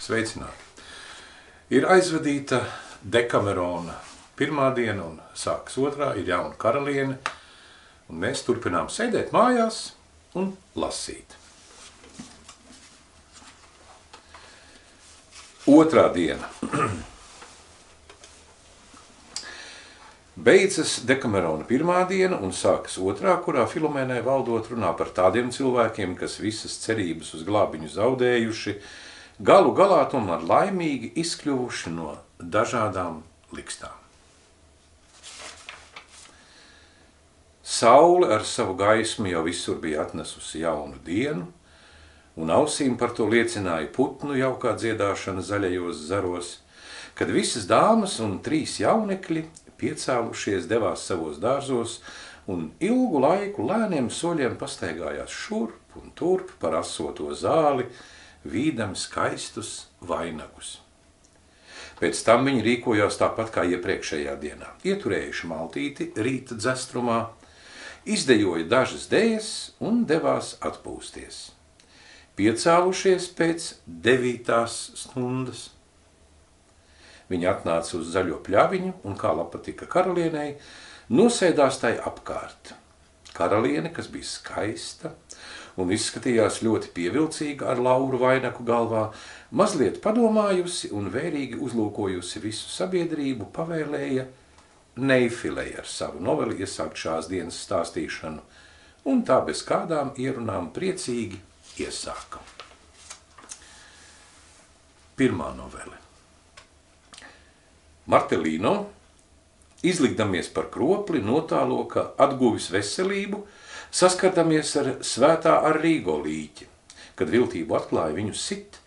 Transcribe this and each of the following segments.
Sveicināti! Ir aizvadīta Dekamerona pirmā diena un sākas otrā, ir jauna karaliene, un mēs turpinām sēdēt mājās un lasīt. Otrā diena. Beidzas Dekamerona pirmā diena un sākas otrā, kurā Filomēnai valdot runā par tādiem cilvēkiem, kas visas cerības uz glābiņu zaudējuši, galu galā tomēr laimīgi izkļuvuši no dažādām likstām. Saule ar savu gaismu jau visur bija atnesusi jaunu dienu, un ausīm par to liecināja putnu jaukā dziedāšana zaļajos zaros, kad visas dāmas un trīs jaunekļi piecēlušies devās savos dārzos un ilgu laiku lēniem soļiem pastaigājās šurp un turp par asoto zāli, vīdam skaistus vainagus. Pēc tam viņi rīkojās tāpat kā iepriekšējā dienā. Ieturējuši maltīti rīta dzestrumā, izdejoja dažas dējas un devās atpūsties. Piecēlušies pēc devītās stundas. Viņa atnāca uz zaļo pļaviņu un, kā patika karalienei, nosēdās tai apkārt. Karaliene, kas bija skaista un izskatījās ļoti pievilcīga ar lauru vainaku galvā, mazliet padomājusi un vērīgi uzlūkojusi visu sabiedrību, pavēlēja neifilēja ar savu noveli iesākt šās dienas stāstīšanu, un tā bez kādām ierunām priecīgi iesāka. Pirmā novele. Martelīno, izlikdamies par kropli, notālo, ka atguvis veselību, saskardamies ar svētā ar Rīgo līķi, kad viltību atklāja viņu sit,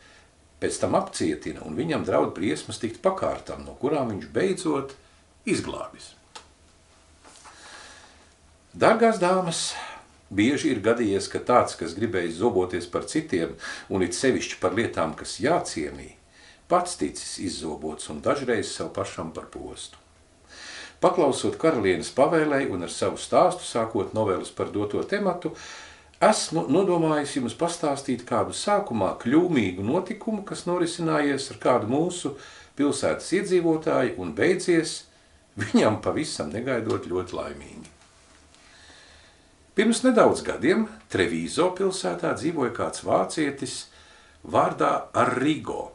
pēc tam apcietina un viņam draud briesmas tikt pakārtam, no kurām viņš beidzot izglābis. Dargās dāmas, bieži ir gadījies, ka tāds, kas gribējis zoboties par citiem un it sevišķi par lietām, kas jācienī, pats ticis izzobots un dažreiz sev pašam par postu. Paklausot karalienes pavēlēji un ar savu stāstu sākot noveles par doto tematu, esmu nodomājis jums pastāstīt kādu sākumā kļūmīgu notikumu, kas norisinājies ar kādu mūsu pilsētas iedzīvotāju un beidzies viņam pavisam negaidot ļoti laimīgi. Pirms nedaudz gadiem Trevīzo pilsētā dzīvoja kāds vācietis vārdā Arrigo –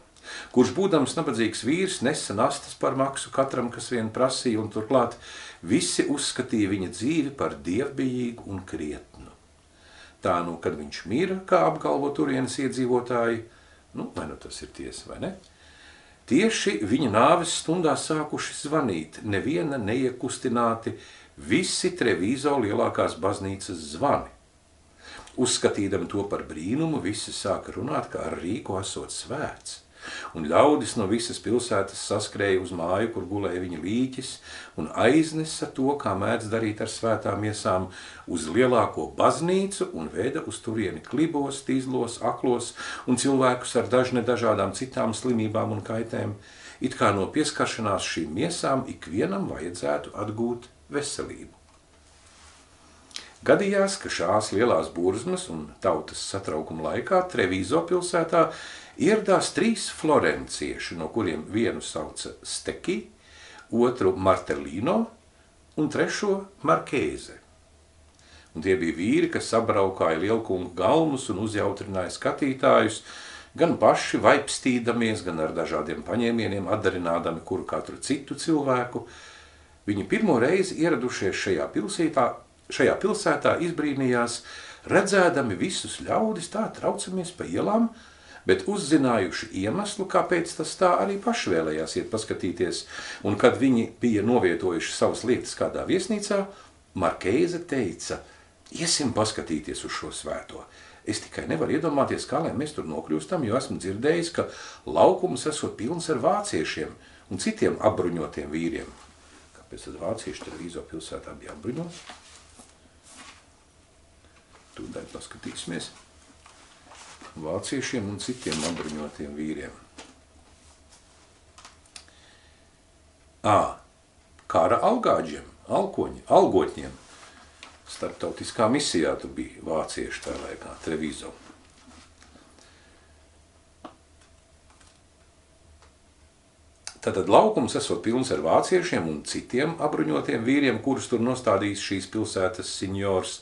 kurš būdams nabadzīgs vīrs nesa nastas par maksu katram, kas vien prasīja, un turklāt visi uzskatīja viņa dzīvi par dievbijīgu un krietnu. Tā nu, kad viņš mira, kā apgalvo turienes iedzīvotāji, nu, vai nu tas ir tiesa vai ne, tieši viņa nāves stundā sākuši zvanīt, neviena neiekustināti, visi Trevīzo lielākās baznīcas zvani. Uzskatīdami to par brīnumu, visi sāka runāt, kā ar rīku esot svēts un ļaudis no visas pilsētas saskrēja uz māju, kur gulēja viņa līķis, un aiznesa to, kā mēdz darīt ar svētām iesām, uz lielāko baznīcu un veda uz turieni klibos, tīzlos, aklos un cilvēkus ar dažne dažādām citām slimībām un kaitēm, it kā no pieskaršanās šīm miesām ikvienam vajadzētu atgūt veselību. Gadījās, ka šās lielās burzmas un tautas satraukuma laikā Trevīzo pilsētā ieradās trīs florencieši, no kuriem vienu sauca Steki, otru Martelino un trešo Markēze. Un tie bija vīri, kas sabraukāja lielkungu galmus un uzjautrināja skatītājus, gan paši vaipstīdamies, gan ar dažādiem paņēmieniem atdarinādami kuru katru citu cilvēku. Viņi pirmo reizi ieradušies šajā pilsētā, šajā pilsētā izbrīnījās, redzēdami visus ļaudis tā traucamies pa ielām, bet uzzinājuši iemeslu, kāpēc tas tā arī paši vēlējās iet paskatīties, un kad viņi bija novietojuši savas lietas kādā viesnīcā, Markeize teica, iesim paskatīties uz šo svēto. Es tikai nevaru iedomāties, kā lai mēs tur nokļūstam, jo esmu dzirdējis, ka laukums esot pilns ar vāciešiem un citiem apbruņotiem vīriem. Kāpēc tad vācieši televīzo pilsētā bija apbruņoti? Tūdaļ paskatīsimies vāciešiem un citiem apbruņotiem vīriem. Ā, kara algāģiem, alkoņi, algotņiem. Starptautiskā misijā tu bija vācieši tā laikā, Trevizo. Tātad laukums esot pilns ar vāciešiem un citiem apbruņotiem vīriem, kurus tur nostādījis šīs pilsētas signors,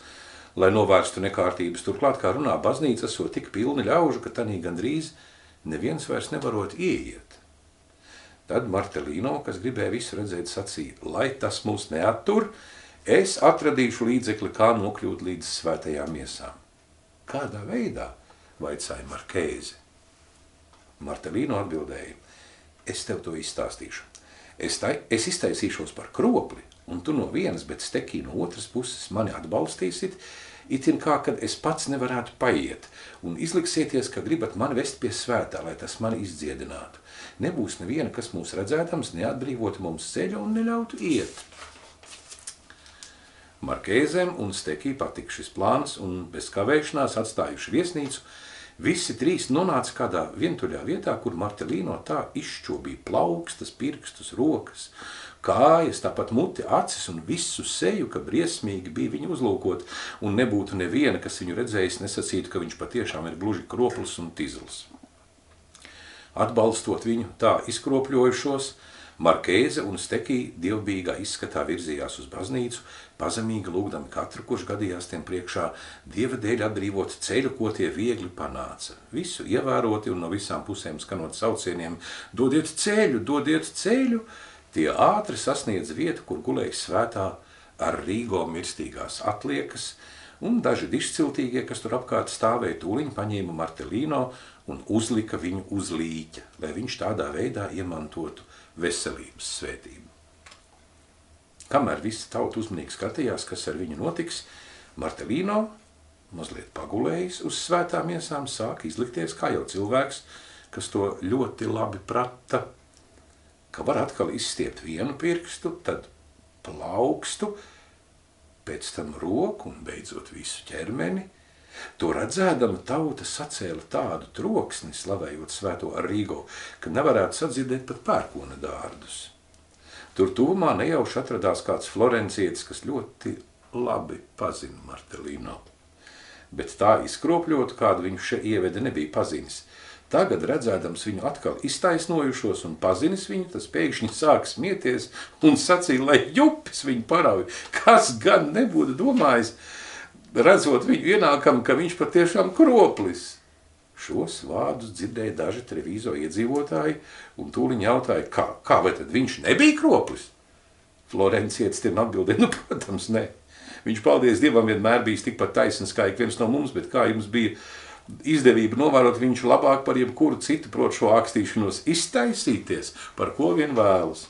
lai novērstu nekārtības. Turklāt, kā runā baznīca, esot tik pilni ļaužu, ka tanī gandrīz neviens vairs nevarot ieiet. Tad Martelīno, kas gribēja visu redzēt, sacīja, lai tas mūs neattur, es atradīšu līdzekli, kā nokļūt līdz svētajām miesām. Kādā veidā? vaicāja Markēzi. Martelīno atbildēja, es tev to izstāstīšu. Es, tai, es iztaisīšos par kropli, un tu no vienas, bet stekī no otras puses mani atbalstīsit, itin kā, kad es pats nevarētu paiet, un izliksieties, ka gribat mani vest pie svētā, lai tas mani izdziedinātu. Nebūs neviena, kas mūs redzētams, neatbrīvotu mums ceļu un neļautu iet. Markēzēm un Stekī patika šis plāns, un bez kavēšanās atstājuši viesnīcu, Visi trīs nonāca kādā vientuļā vietā, kur Martelīno tā izšķobīja plaukstas, pirkstus, rokas, kājas, tāpat muti, acis un visu seju, ka briesmīgi bija viņu uzlūkot, un nebūtu neviena, kas viņu redzējis, nesacītu, ka viņš patiešām ir gluži kroplis un tizls. Atbalstot viņu tā izkropļojušos, Markēze un Stekī dievbīgā izskatā virzījās uz baznīcu, pazemīgi lūgdami katru, kurš gadījās tiem priekšā, dieva dēļ atbrīvot ceļu, ko tie viegli panāca. Visu ievēroti un no visām pusēm skanot saucieniem, dodiet ceļu, dodiet ceļu, tie ātri sasniedz vietu, kur gulēja svētā ar Rīgo mirstīgās atliekas, un daži dišciltīgie, kas tur apkārt stāvēja, tūliņ paņēma Martelīno un uzlika viņu uz līķa, lai viņš tādā veidā iemantotu veselības svētību. Kamēr visa tauta uzmanīgi skatījās, kas ar viņu notiks, Martelīno, mazliet pagulējis uz svētām iesām, sāk izlikties kā jau cilvēks, kas to ļoti labi prata, ka var atkal izstiept vienu pirkstu, tad plaukstu, pēc tam roku un beidzot visu ķermeni. To redzēdama tauta sacēla tādu troksni, slavējot svēto ar Rīgo, ka nevarētu sadzirdēt pat pērkona dārdus. Tur tuvumā nejauši atradās kāds florencietis, kas ļoti labi pazina Martelīno. Bet tā izkropļot, kādu viņš še ieveda, nebija pazinis. Tagad, redzēdams viņu atkal iztaisnojušos un pazinis viņu, tas pēkšņi sāk smieties un sacīja, lai jupis viņu parauj. Kas gan nebūtu domājis, redzot viņu ienākam, ka viņš patiešām kroplis. Šos vārdus dzirdēja daži televīzo iedzīvotāji un tūliņ jautāja, kā, kā vai tad viņš nebija kroplis? Florencietis tiem atbildēja, nu, protams, ne. Viņš, paldies Dievam, vienmēr bijis tikpat taisns kā ik viens no mums, bet kā jums bija izdevība novērot viņš labāk par jebkuru citu, prot šo ākstīšanos iztaisīties, par ko vien vēlas.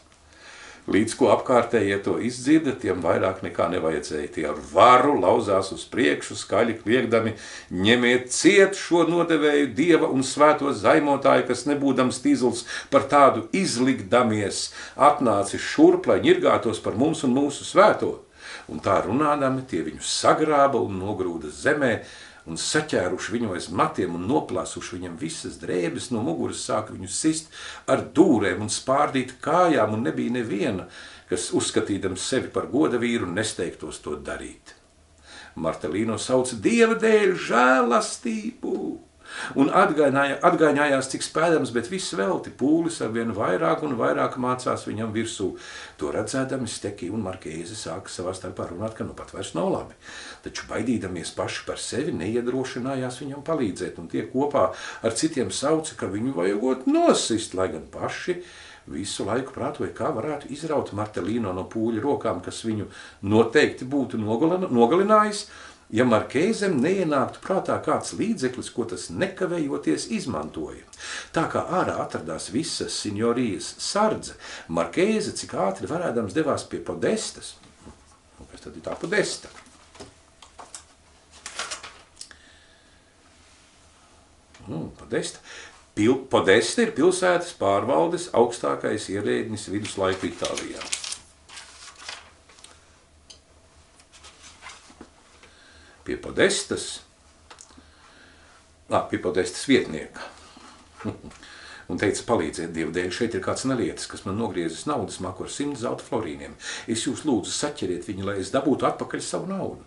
Līdz ko apkārtējie to izdzirda, tiem vairāk nekā nevajadzēja. Tie ar varu lauzās uz priekšu, skaļi kliegdami, ņemiet ciet šo nodevēju dieva un svēto zaimotāju, kas nebūdams tīzls par tādu izlikdamies, atnācis šurp, lai ņirgātos par mums un mūsu svēto. Un tā runādami tie viņu sagrāba un nogrūda zemē, un saķēruši viņu aiz matiem un noplāsuši viņam visas drēbes no muguras, sāka viņu sist ar dūrēm un spārdīt kājām, un nebija neviena, kas uzskatīdams sevi par goda vīru nesteigtos to darīt. Martelīno sauca Dieva dēļ žēlastību! Un atgāņājās cik spēdams, bet viss velti pūlis ar vien vairāk un vairāk mācās viņam virsū. To redzēdami Steki un Markēzi sāka savā starpā runāt, ka nu pat vairs nav labi. Taču baidīdamies paši par sevi neiedrošinājās viņam palīdzēt, un tie kopā ar citiem sauca, ka viņu vajagot nosist, lai gan paši visu laiku prātoja, kā varētu izraut Martelīno no pūļa rokām, kas viņu noteikti būtu nogalinājis, ja Markēzem neienāktu prātā kāds līdzeklis, ko tas nekavējoties izmantoja. Tā kā ārā atradās visas signorijas sardze, Markēze cik ātri varēdams devās pie podestas. Nu, kas tad ir tā podesta? Nu, podesta. Pil, podesta ir pilsētas pārvaldes augstākais ierēdnis viduslaiku Itālijā. Pie podestas, lā, pie podestas vietnieka. un teica, palīdziet Dievu dēļ, šeit ir kāds nelietis, kas man nogriezis naudas maku ar simt zelta florīniem. Es jūs lūdzu saķeriet viņu, lai es dabūtu atpakaļ savu naudu.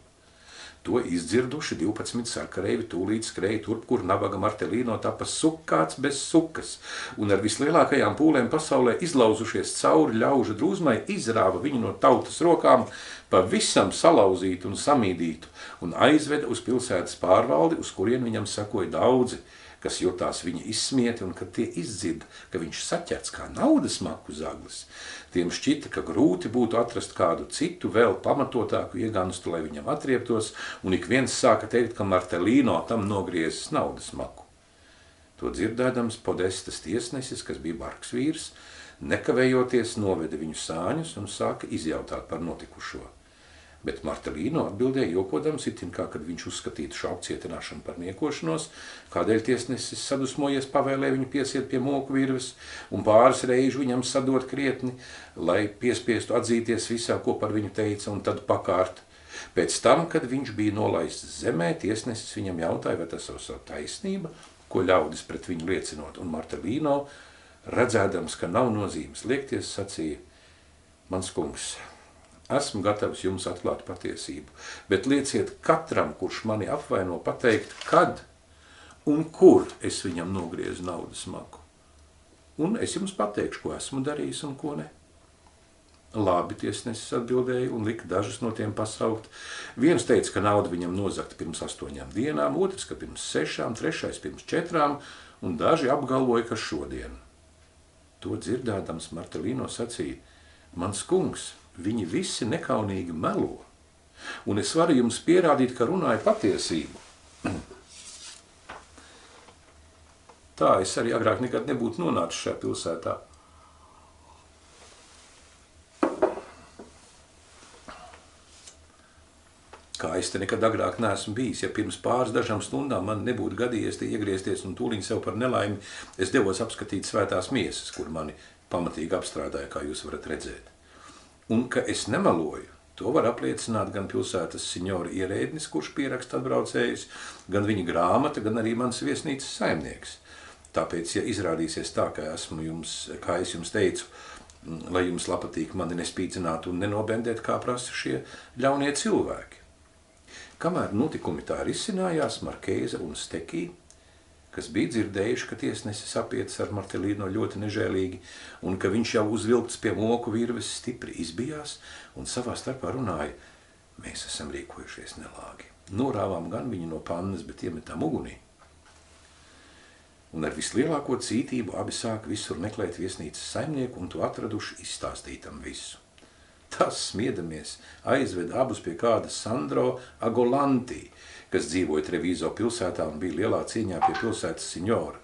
To izdzirduši 12 sarkareivi tūlīt skrēja turp, kur nabaga Martelīno tapa sukāts bez sukas, un ar vislielākajām pūlēm pasaulē izlauzušies cauri ļaužu drūzmai, izrāva viņu no tautas rokām, pavisam salauzītu un samīdītu, un aizveda uz pilsētas pārvaldi, uz kurien viņam sekoja daudzi – kas jutās viņa izsmieti, un kad tie izdzird, ka viņš saķerts kā naudas maku zaglis, tiem šķita, ka grūti būtu atrast kādu citu vēl pamatotāku ieganstu, lai viņam atrieptos, un ik viens sāka teikt, ka Martelīno tam nogriezis naudas maku. To dzirdēdams podestas tiesnesis, kas bija bargs vīrs, nekavējoties noveda viņu sāņus un sāka izjautāt par notikušo bet Martelīno atbildēja jokodams, itin kā, kad viņš uzskatītu šo apcietināšanu par niekošanos, kādēļ tiesnesis sadusmojies pavēlē viņu piesiet pie moku virves un pāris reižu viņam sadot krietni, lai piespiestu atzīties visā, ko par viņu teica, un tad pakārt. Pēc tam, kad viņš bija nolaists zemē, tiesnesis viņam jautāja, vai tas ir savu taisnība, ko ļaudis pret viņu liecinot, un Martelīno, redzēdams, ka nav nozīmes liekties, sacīja, mans kungs, Esmu gatavs jums atklāt patiesību, bet lieciet katram, kurš mani apvaino, pateikt, kad un kur es viņam nogriezu naudas maku. Un es jums pateikšu, ko esmu darījis un ko ne. Labi, tiesnesis atbildēja un lika dažus no tiem pasaukt. Viens teica, ka nauda viņam nozagta pirms astoņām dienām, otrs, ka pirms sešām, trešais pirms četrām, un daži apgalvoja, ka šodien. To dzirdēdams Martelīno sacīja, mans kungs, Viņi visi nekaunīgi melo. Un es varu jums pierādīt, ka runāju patiesību. Tā es arī agrāk nekad nebūtu nonācis šajā pilsētā. Kā es te nekad agrāk neesmu bijis, ja pirms pāris dažām stundām man nebūtu gadījies te iegriezties un tūliņ sev par nelaimi, es devos apskatīt svētās miesas, kur mani pamatīgi apstrādāja, kā jūs varat redzēt. Un ka es nemeloju, to var apliecināt gan pilsētas signora ierēdnis, kurš pieraksta atbraucējus, gan viņa grāmata, gan arī mans viesnīcas saimnieks. Tāpēc, ja izrādīsies tā, ka esmu jums, kā es jums teicu, lai jums patīk mani nespīdzināt un nenobendēt, kā prasa šie ļaunie cilvēki. Kamēr notikumi tā risinājās, Markēza un Stekī kas bija dzirdējuši, ka tiesnesis apiets ar Martelīno ļoti nežēlīgi, un ka viņš jau uzvilkts pie moku virves stipri izbijās un savā starpā runāja, mēs esam rīkojušies nelāgi. Norāvām gan viņu no pannas, bet iemetām ugunī. Un ar vislielāko cītību abi sāk visur meklēt viesnīcas saimnieku un to atraduši izstāstītam visu. Tas smiedamies aizved abus pie kāda Sandro Agolantī, kas dzīvoja Trevizo pilsētā un bija lielā cīņā pie pilsētas signora.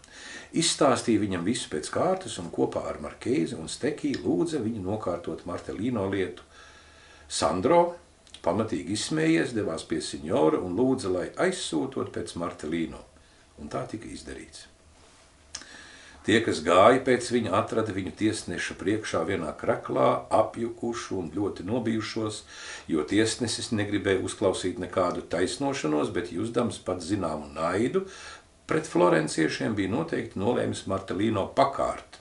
Izstāstīja viņam visu pēc kārtas un kopā ar Markēzi un Stekī lūdza viņu nokārtot Martelīno lietu. Sandro, pamatīgi izsmējies, devās pie signora un lūdza, lai aizsūtot pēc Martelīno. Un tā tika izdarīts. Tie, kas gāja pēc viņa, atrada viņu tiesneša priekšā vienā kraklā, apjukušu un ļoti nobijušos, jo tiesnesis negribēja uzklausīt nekādu taisnošanos, bet jūsdams pat zināmu naidu, pret florenciešiem bija noteikti nolēmis Martelīno pakārt.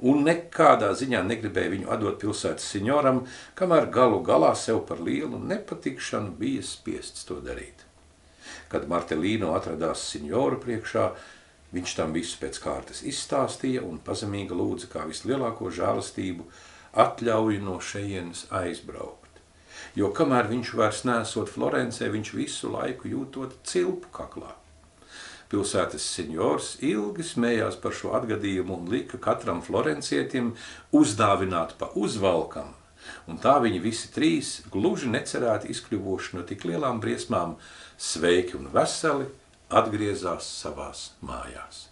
Un nekādā ziņā negribēja viņu atdot pilsētas signoram, kamēr galu galā sev par lielu nepatikšanu bija spiests to darīt. Kad Martelīno atradās signoru priekšā, Viņš tam visu pēc kārtas izstāstīja un pazemīgi lūdza kā vislielāko žēlastību atļauju no šejienes aizbraukt. Jo kamēr viņš vairs nesot Florencē, viņš visu laiku jūtot cilpu kaklā. Pilsētas senjors ilgi smējās par šo atgadījumu un lika katram florencietim uzdāvināt pa uzvalkam, un tā viņi visi trīs gluži necerēti izkļuvoši no tik lielām briesmām, sveiki un veseli, atgriezās savās mājās.